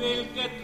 We'll get.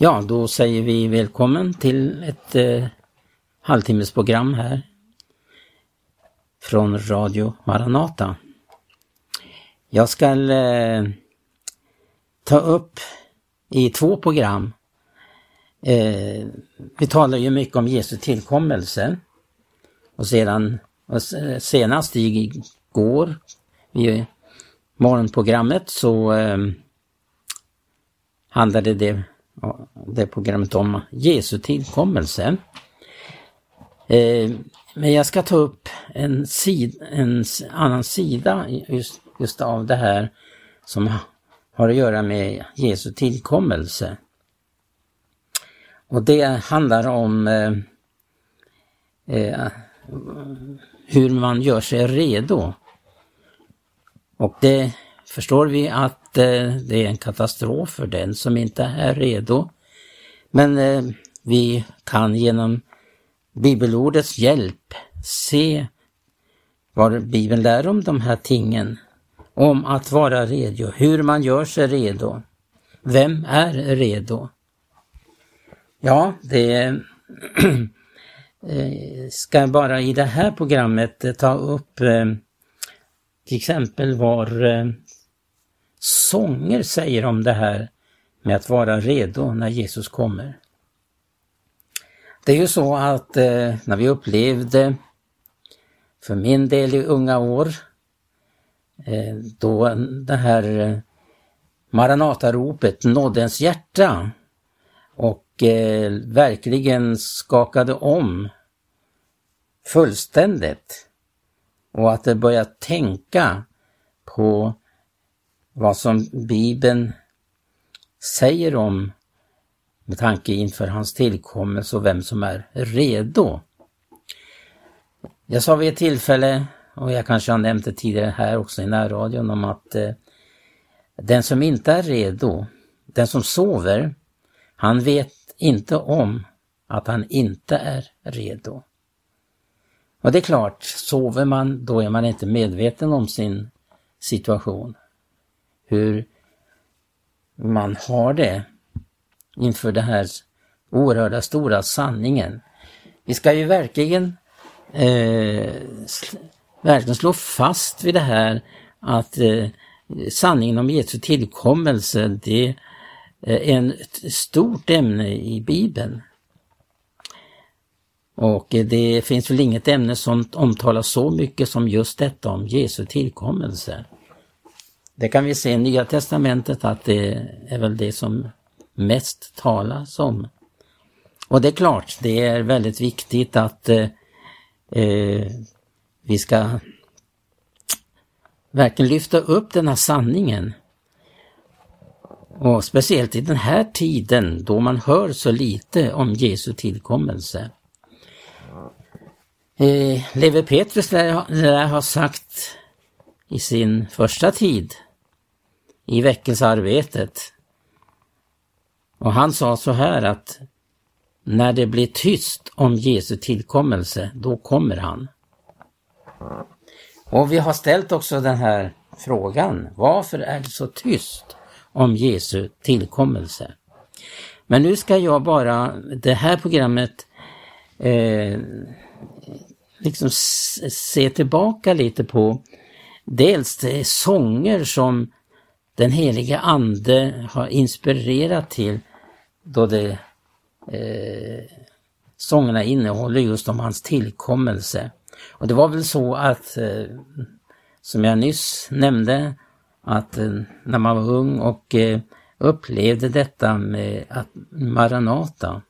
Ja, då säger vi välkommen till ett eh, halvtimmesprogram här från Radio Maranata. Jag ska eh, ta upp i två program. Eh, vi talar ju mycket om Jesu tillkommelse och sedan och senast igår i morgonprogrammet så eh, handlade det, det programmet om Jesu tillkommelse. Eh, men jag ska ta upp en, sid, en annan sida just, just av det här som har att göra med Jesu tillkommelse. Och det handlar om eh, eh hur man gör sig redo. Och det förstår vi att det är en katastrof för den som inte är redo. Men eh, vi kan genom bibelordets hjälp se vad Bibeln lär om de här tingen. Om att vara redo, hur man gör sig redo. Vem är redo? Ja, det eh, ska ska bara i det här programmet ta upp eh, till exempel var eh, sånger säger om det här med att vara redo när Jesus kommer. Det är ju så att eh, när vi upplevde, för min del i unga år, eh, då det här eh, Maranataropet nådde ens hjärta och eh, verkligen skakade om fullständigt. Och att det började tänka på vad som Bibeln säger om med tanke inför hans tillkommelse och vem som är redo. Jag sa vid ett tillfälle, och jag kanske har nämnt det tidigare här också i närradion, om att eh, den som inte är redo, den som sover, han vet inte om att han inte är redo. Och det är klart, sover man då är man inte medveten om sin situation. Hur man har det inför den här oerhörda stora sanningen. Vi ska ju verkligen, eh, verkligen slå fast vid det här att eh, sanningen om Jesu tillkommelse, det är en, ett stort ämne i Bibeln. Och eh, det finns väl inget ämne som omtalas så mycket som just detta om Jesu tillkommelse. Det kan vi se i Nya Testamentet att det är väl det som mest talas om. Och det är klart, det är väldigt viktigt att eh, eh, vi ska verkligen lyfta upp den här sanningen och speciellt i den här tiden då man hör så lite om Jesu tillkommelse. Eh, Levi Petrus lär, lär ha sagt i sin första tid i väckelsearbetet. Och han sa så här att när det blir tyst om Jesu tillkommelse, då kommer han. Och vi har ställt också den här frågan, varför är det så tyst? om Jesu tillkommelse. Men nu ska jag bara, det här programmet, eh, liksom se tillbaka lite på dels eh, sånger som den helige Ande har inspirerat till då det eh, sångerna innehåller just om hans tillkommelse. Och det var väl så att, eh, som jag nyss nämnde, att eh, när man var ung och eh, upplevde detta med att Maranata,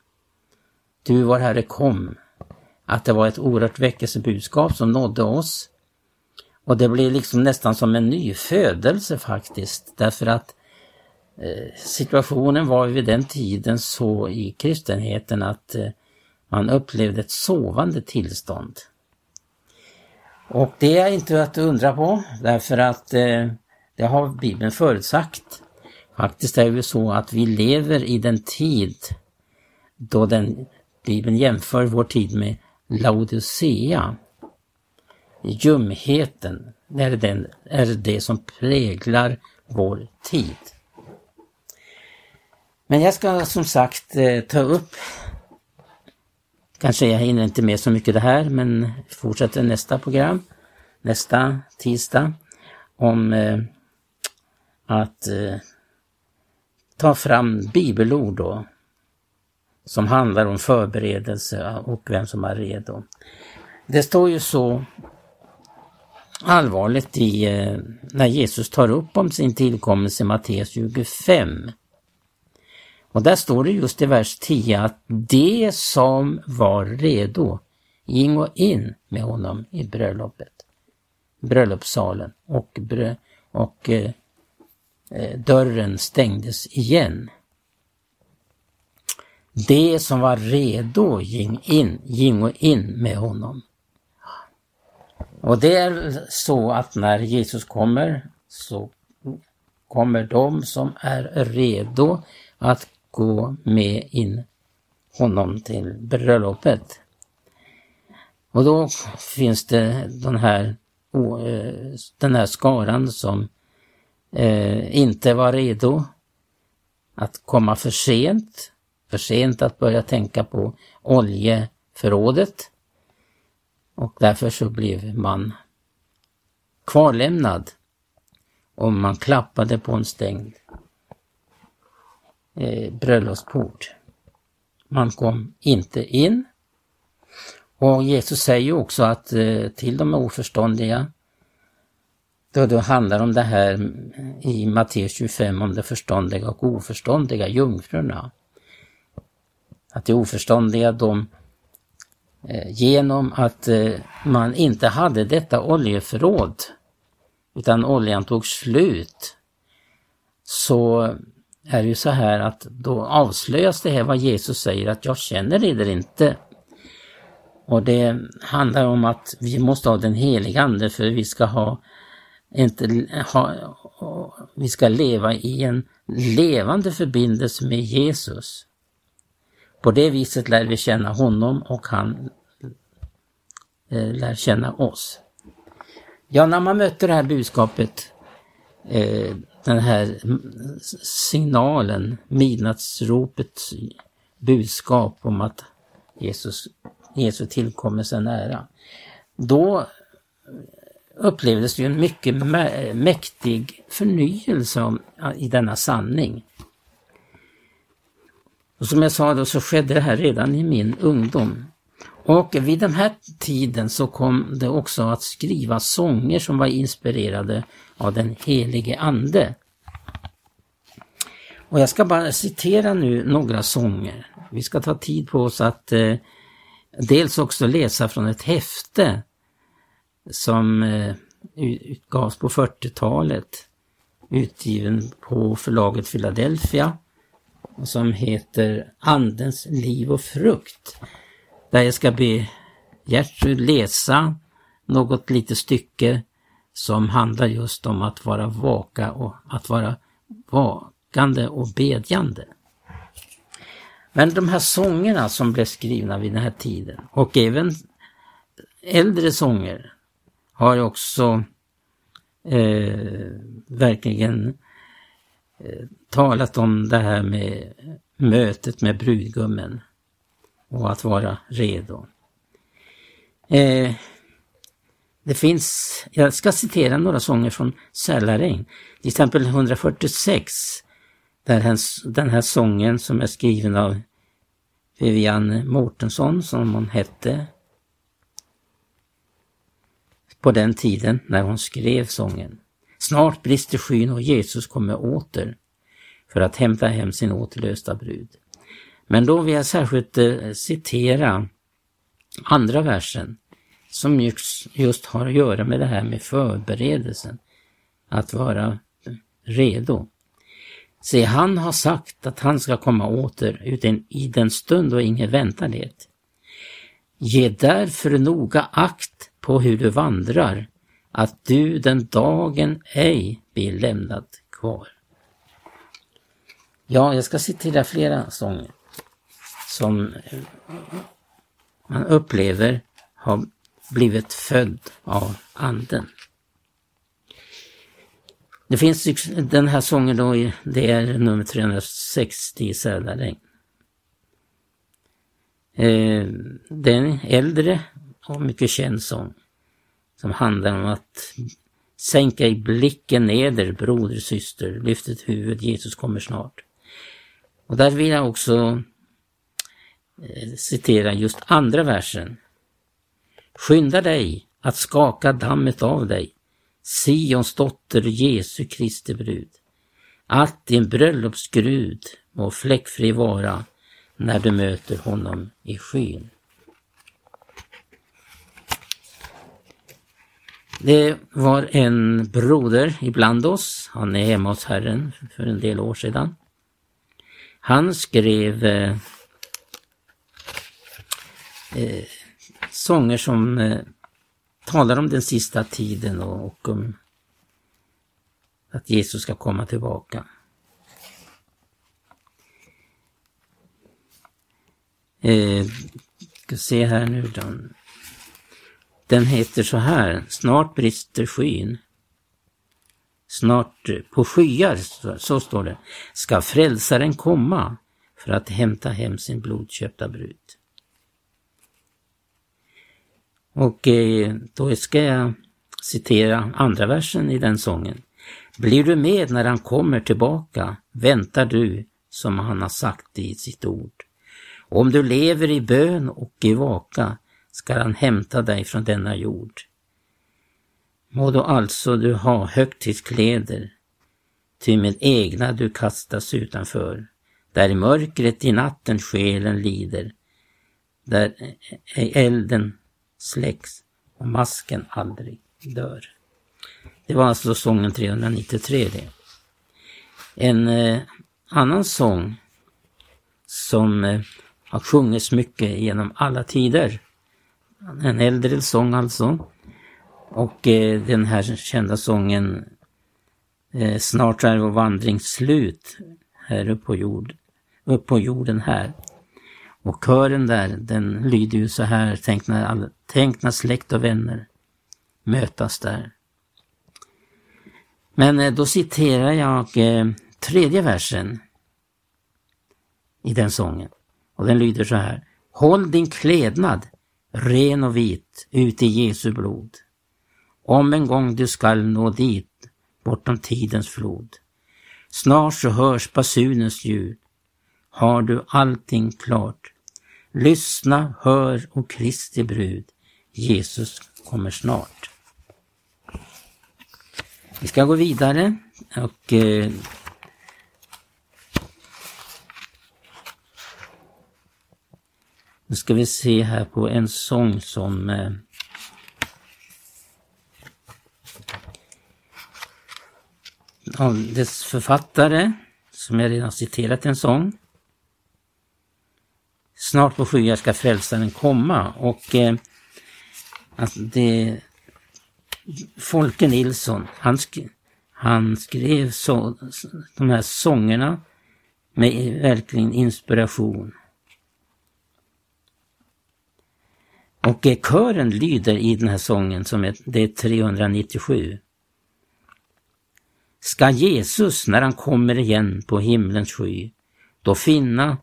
du vår Herre kom, att det var ett oerhört väckelsebudskap som nådde oss. Och det blir liksom nästan som en ny födelse faktiskt, därför att eh, situationen var vid den tiden så i kristenheten att eh, man upplevde ett sovande tillstånd. Och det är inte att undra på, därför att eh, det har Bibeln förutsagt. Faktiskt är det så att vi lever i den tid då den Bibeln jämför vår tid med Laodicea. Ljumheten är, den, är det som präglar vår tid. Men jag ska som sagt eh, ta upp, kanske jag hinner inte med så mycket det här, men fortsätter nästa program, nästa tisdag, om eh, att eh, ta fram bibelord då, som handlar om förberedelse och vem som är redo. Det står ju så allvarligt i eh, när Jesus tar upp om sin tillkommelse i Matteus 25. Och där står det just i vers 10 att det som var redo gick in med honom i bröllopet, bröllopssalen och, brö, och eh, eh dörren stängdes igen. Det som var redo ging, in, gick in med honom. Och det är så att när Jesus kommer så kommer de som är redo att gå med in honom till bröllopet. Och då finns det den här, eh, den här skaran som eh, inte var redo att komma för sent, för sent att börja tänka på oljeförrådet. Och därför så blev man kvarlämnad om man klappade på en stängd eh, bröllopsport. Man kom inte in. Och Jesus säger också att eh, till de oförståndiga, då det handlar om det här i Matteus 25 om de förståndiga och oförståndiga jungfrurna. Att de oförståndiga de Eh, genom att eh, man inte hade detta oljeförråd utan oljan tog slut så är det ju så här att då avslöjas det här vad Jesus säger att jag känner er inte. Och det handlar om att vi måste ha den heliga Ande för vi ska ha inte ha, vi ska leva i en levande förbindelse med Jesus. På det viset lär vi känna honom och han eh, lär känna oss. Ja, när man möter det här budskapet, eh, den här signalen, midnattsropets budskap om att Jesus, Jesu tillkommelse är nära. Då upplevdes det ju en mycket mäktig förnyelse i denna sanning. Och som jag sa då så skedde det här redan i min ungdom. Och vid den här tiden så kom det också att skriva sånger som var inspirerade av den helige Ande. Och jag ska bara citera nu några sånger. Vi ska ta tid på oss att eh, dels också läsa från ett häfte som eh, utgavs på 40-talet, utgiven på förlaget Philadelphia, som heter Andens liv och frukt. Där jag ska be Gertrud läsa något litet stycke som handlar just om att vara vaka och att vara vakande och bedjande. Men de här sångerna som blev skrivna vid den här tiden och även äldre sånger har också eh, verkligen eh, talat om det här med mötet med brudgummen och att vara redo. Eh, det finns, jag ska citera några sånger från Sälaregn, till exempel 146, där den här sången som är skriven av Vivian Mårtensson som hon hette på den tiden när hon skrev sången. Snart brister skyn och Jesus kommer åter för att hämta hem sin återlösta brud. Men då vill jag särskilt eh, citera andra versen som just, just har att göra med det här med förberedelsen. Att vara redo. Se, han har sagt att han ska komma åter utan i den stund då ingen väntar det. Ge därför noga akt på hur du vandrar, att du den dagen ej blir lämnad kvar. Ja, jag ska citera flera sånger som man upplever har blivit född av anden. Det finns liksom, den här sången då, det är nummer 360 i Sälaregn. Eh, det är en äldre och mycket känd sång som handlar om att sänka i blicken neder, broder, syster, lyft ett huvud, Jesus kommer snart. Och där vill jag också Eh, citera just andra versen. Skynda dig att skaka dammet av dig, Sions dotter Jesu Kristi brud. Att din bröllopsgrud må fläckfri vara när du möter honom i skyn. Det var en broder ibland oss, han är hemma hos Herren för en del år sedan. Han skrev eh, eh, sånger som eh, talar om den sista tiden och, och om att Jesus ska komma tillbaka. Eh, ska se här nu då. Den heter så här, Snart brister skyn. Snart eh, på skyar, så, så står det, ska frälsaren komma för att hämta hem sin blodköpta brud. Och eh, då ska jag citera andra versen i den sången. Blir du med när han kommer tillbaka, väntar du som han har sagt i sitt ord. Om du lever i bön och i vaka skall han hämta dig från denna jord. Må då alltså du ha högtidskläder, ty med egna du kastas utanför, där i mörkret i natten själen lider, där elden släcks och masken aldrig dör. Det var alltså sången 393 det. En eh, annan sång som eh, har sjungits mycket genom alla tider. En äldre sång alltså. Och eh, den här kända sången eh, Snart är vår vandring slut här uppe på, jord, upp på jorden här. Och kören där, den lyder ju så här, tänk när, all, tänk när släkt och vänner mötas där. Men eh, då citerar jag eh, tredje versen i den sången. Och den lyder så här. Håll din klädnad ren och vit ut i Jesu blod. Om en gång du skall nå dit, bortom tidens flod. Snart så hörs basunens ljud. Har du allting klart? Lyssna, hör och Kristi brud. Jesus kommer snart. Vi ska gå vidare och eh, Nu ska vi se här på en sång som eh, av dess författare, som jag redan citerat en sång. Snart på skyar ska frälsaren komma och eh, alltså det Folke Nilsson, han, sk han skrev så, de här sångerna med verkligen inspiration. Och eh, kören lyder i den här sången, som är, det är 397. Ska Jesus, när han kommer igen på himlens sky, då finna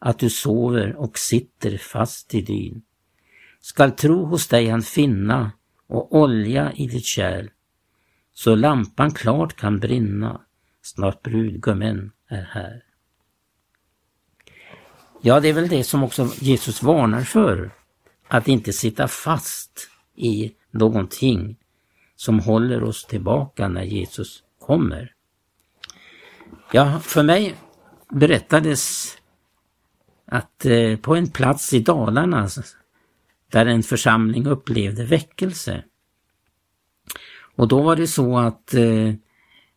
att du sover och sitter fast i dyn. Skall tro hos dig han finna och olja i ditt kärl, så lampan klart kan brinna, snart brudgummen är här. Ja, det är väl det som också Jesus varnar för, att inte sitta fast i någonting som håller oss tillbaka när Jesus kommer. Ja, för mig berättades att eh, på en plats i Dalarna alltså, där en församling upplevde väckelse. Och då var det så att eh,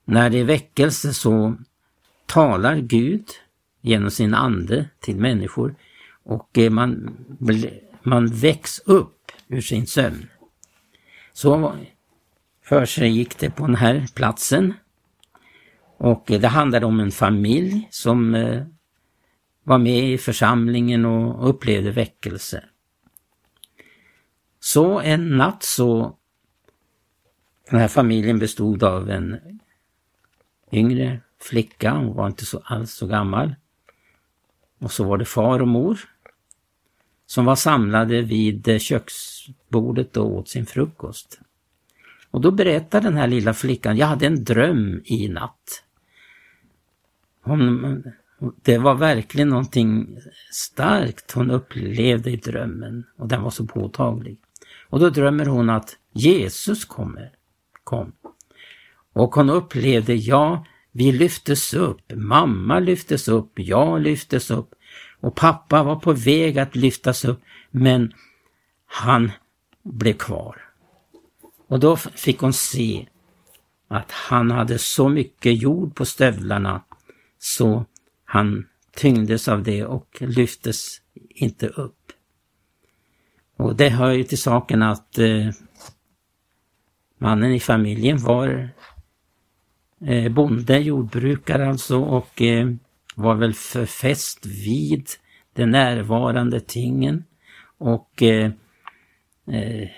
när det är väckelse så talar Gud genom sin ande till människor och eh, man, man väcks upp ur sin sömn. Så för sig gick det på den här platsen. Och det handlade om en familj som var med i församlingen och upplevde väckelse. Så en natt så, den här familjen bestod av en yngre flicka, hon var inte så alls så gammal. Och så var det far och mor som var samlade vid köksbordet och åt sin frukost. Och då berättade den här lilla flickan, jag hade en dröm i natt. Hon, det var verkligen någonting starkt hon upplevde i drömmen och den var så påtaglig. Och då drömmer hon att Jesus kommer, kom. Och hon upplevde, ja, vi lyftes upp, mamma lyftes upp, jag lyftes upp och pappa var på väg att lyftas upp men han blev kvar. Och då fick hon se att han hade så mycket jord på stövlarna så han tyngdes av det och lyftes inte upp. Och det hör ju till saken att eh, mannen i familjen var eh, bonde, jordbrukare alltså och eh, var väl förfäst vid de närvarande tingen och eh, eh,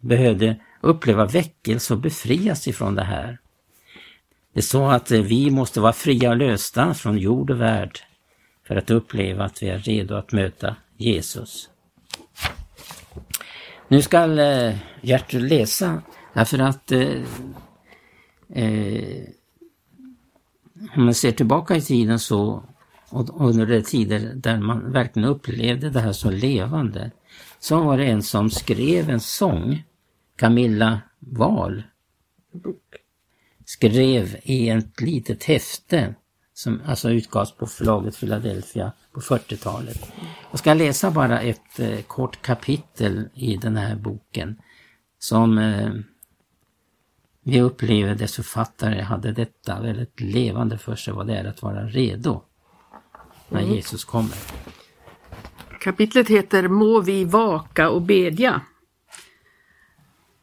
behövde uppleva väckelse och befrias ifrån det här. Det sa att eh, vi måste vara fria och lösta från jord och värld för att uppleva att vi är redo att möta Jesus. Nu ska Gertrud eh, läsa därför att eh, eh, om man ser tillbaka i tiden så och under de tider där man verkligen upplevde det här så levande så var det en som skrev en sång, Camilla Wahl, skrev i ett litet häfte som alltså utgavs på förlaget Philadelphia på 40-talet. Jag ska läsa bara ett eh, kort kapitel i den här boken som eh, vi upplever dess författare hade detta väldigt levande för sig vad det är att vara redo när Jesus kommer. Kapitlet heter Må vi vaka och bedja.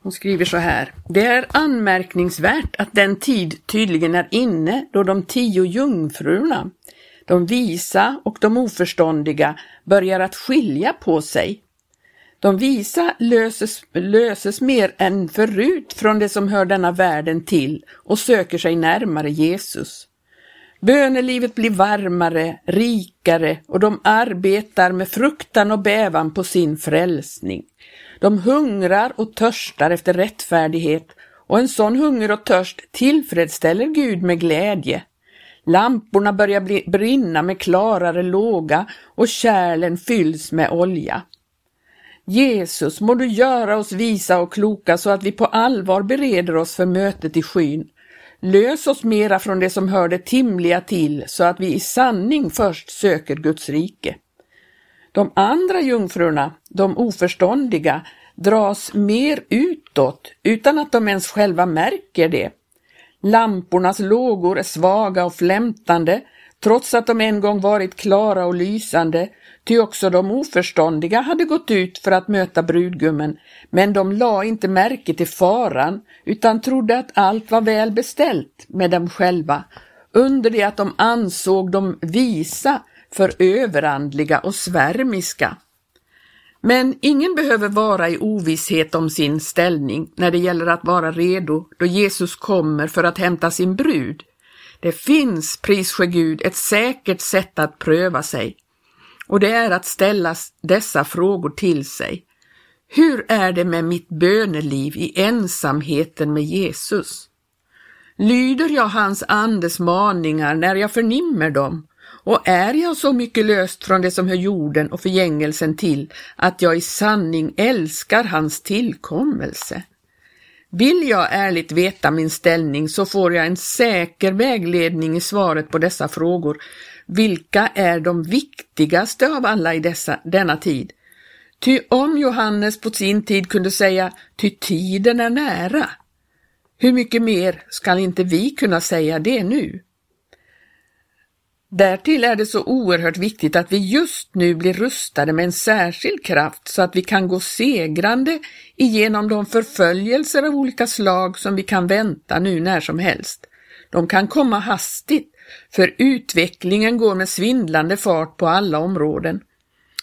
Hon skriver så här. Det är anmärkningsvärt att den tid tydligen är inne då de tio jungfrurna, de visa och de oförståndiga, börjar att skilja på sig. De visa löses, löses mer än förut från det som hör denna världen till och söker sig närmare Jesus. Bönelivet blir varmare, rikare och de arbetar med fruktan och bävan på sin frälsning. De hungrar och törstar efter rättfärdighet och en sån hunger och törst tillfredsställer Gud med glädje. Lamporna börjar bli, brinna med klarare låga och kärlen fylls med olja. Jesus, må du göra oss visa och kloka så att vi på allvar bereder oss för mötet i skyn. Lös oss mera från det som hör det timliga till så att vi i sanning först söker Guds rike. De andra jungfrurna, de oförståndiga, dras mer utåt utan att de ens själva märker det. Lampornas lågor är svaga och flämtande, trots att de en gång varit klara och lysande, ty också de oförståndiga hade gått ut för att möta brudgummen, men de la inte märke till faran, utan trodde att allt var väl beställt med dem själva, under det att de ansåg dem visa för överandliga och svärmiska. Men ingen behöver vara i ovisshet om sin ställning när det gäller att vara redo då Jesus kommer för att hämta sin brud. Det finns, prisske Gud, ett säkert sätt att pröva sig. Och det är att ställa dessa frågor till sig. Hur är det med mitt böneliv i ensamheten med Jesus? Lyder jag hans andes maningar när jag förnimmer dem? Och är jag så mycket löst från det som hör jorden och förgängelsen till att jag i sanning älskar hans tillkommelse? Vill jag ärligt veta min ställning så får jag en säker vägledning i svaret på dessa frågor. Vilka är de viktigaste av alla i dessa, denna tid? Ty om Johannes på sin tid kunde säga, ty tiden är nära, hur mycket mer skall inte vi kunna säga det nu? Därtill är det så oerhört viktigt att vi just nu blir rustade med en särskild kraft så att vi kan gå segrande igenom de förföljelser av olika slag som vi kan vänta nu när som helst. De kan komma hastigt, för utvecklingen går med svindlande fart på alla områden.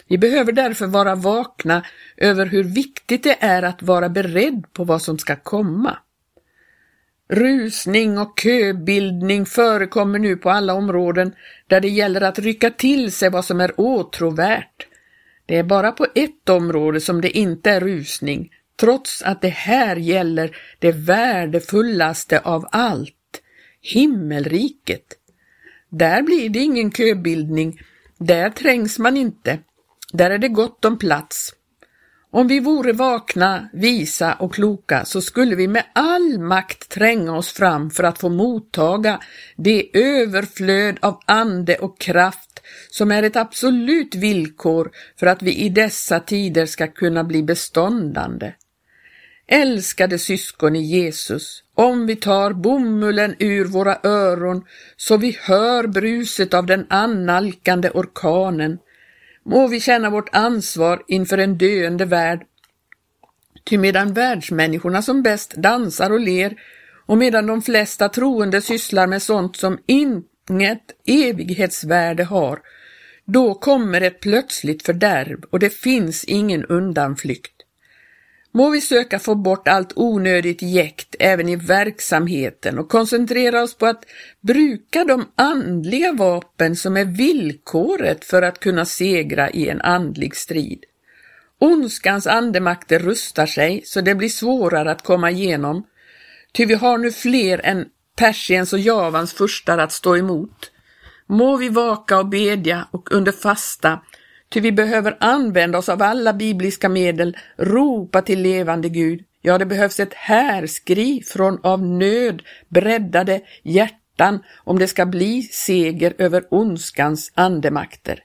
Vi behöver därför vara vakna över hur viktigt det är att vara beredd på vad som ska komma. Rusning och köbildning förekommer nu på alla områden där det gäller att rycka till sig vad som är åtråvärt. Det är bara på ett område som det inte är rusning, trots att det här gäller det värdefullaste av allt, himmelriket. Där blir det ingen köbildning, där trängs man inte, där är det gott om plats. Om vi vore vakna, visa och kloka så skulle vi med all makt tränga oss fram för att få mottaga det överflöd av ande och kraft som är ett absolut villkor för att vi i dessa tider ska kunna bli beståndande. Älskade syskon i Jesus, om vi tar bomullen ur våra öron så vi hör bruset av den annalkande orkanen, må vi känna vårt ansvar inför en döende värld. Ty medan världsmänniskorna som bäst dansar och ler och medan de flesta troende sysslar med sånt som inget evighetsvärde har, då kommer ett plötsligt fördärv och det finns ingen undanflykt. Må vi söka få bort allt onödigt jäkt även i verksamheten och koncentrera oss på att bruka de andliga vapen som är villkoret för att kunna segra i en andlig strid. Ondskans andemakter rustar sig så det blir svårare att komma igenom, ty vi har nu fler än Persiens och Javans furstar att stå emot. Må vi vaka och bedja och under fasta Ty vi behöver använda oss av alla bibliska medel, ropa till levande Gud. Ja, det behövs ett härskri från av nöd breddade hjärtan om det ska bli seger över ondskans andemakter.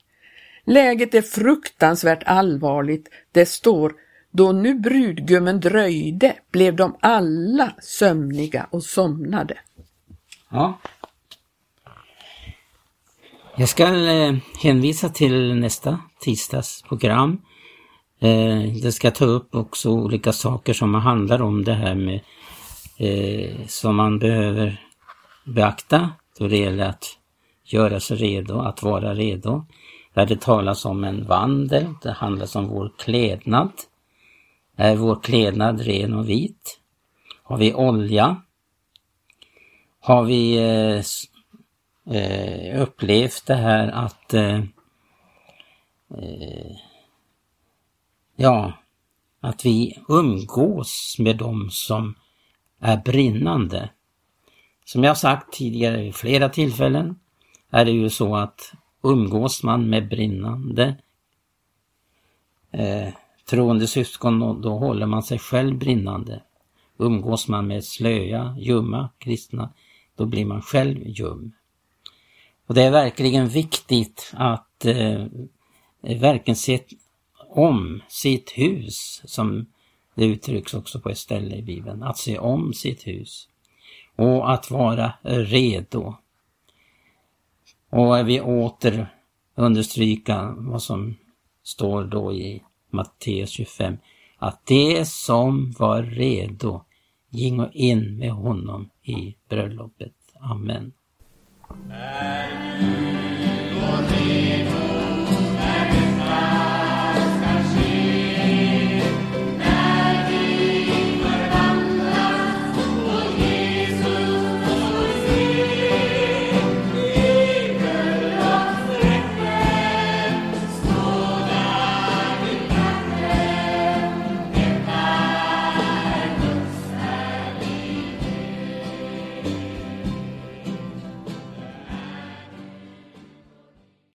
Läget är fruktansvärt allvarligt. Det står då nu brudgummen dröjde blev de alla sömniga och somnade. Ja. Jag ska eh, hänvisa till nästa tisdags program. Eh, det ska ta upp också olika saker som handlar om det här med eh, som man behöver beakta då det gäller att göra sig redo, att vara redo. Där det talas om en vandel, det handlar om vår klädnad. Är vår klädnad ren och vit? Har vi olja? Har vi eh, eh, upplevt det här att eh, eh, ja, att vi umgås med dem som är brinnande. Som jag sagt tidigare vid flera tillfällen är det ju så att umgås man med brinnande eh, troende syskon då, då håller man sig själv brinnande. Umgås man med slöja, ljumma kristna, då blir man själv ljum. Och det är verkligen viktigt att eh, Eh, verkligen se om sitt hus, som det uttrycks också på ett ställe i Bibeln, att se om sitt hus och att vara redo. Och vi åter understryka vad som står då i Matteus 25, att det som var redo gingo in med honom i bröllopet. Amen. And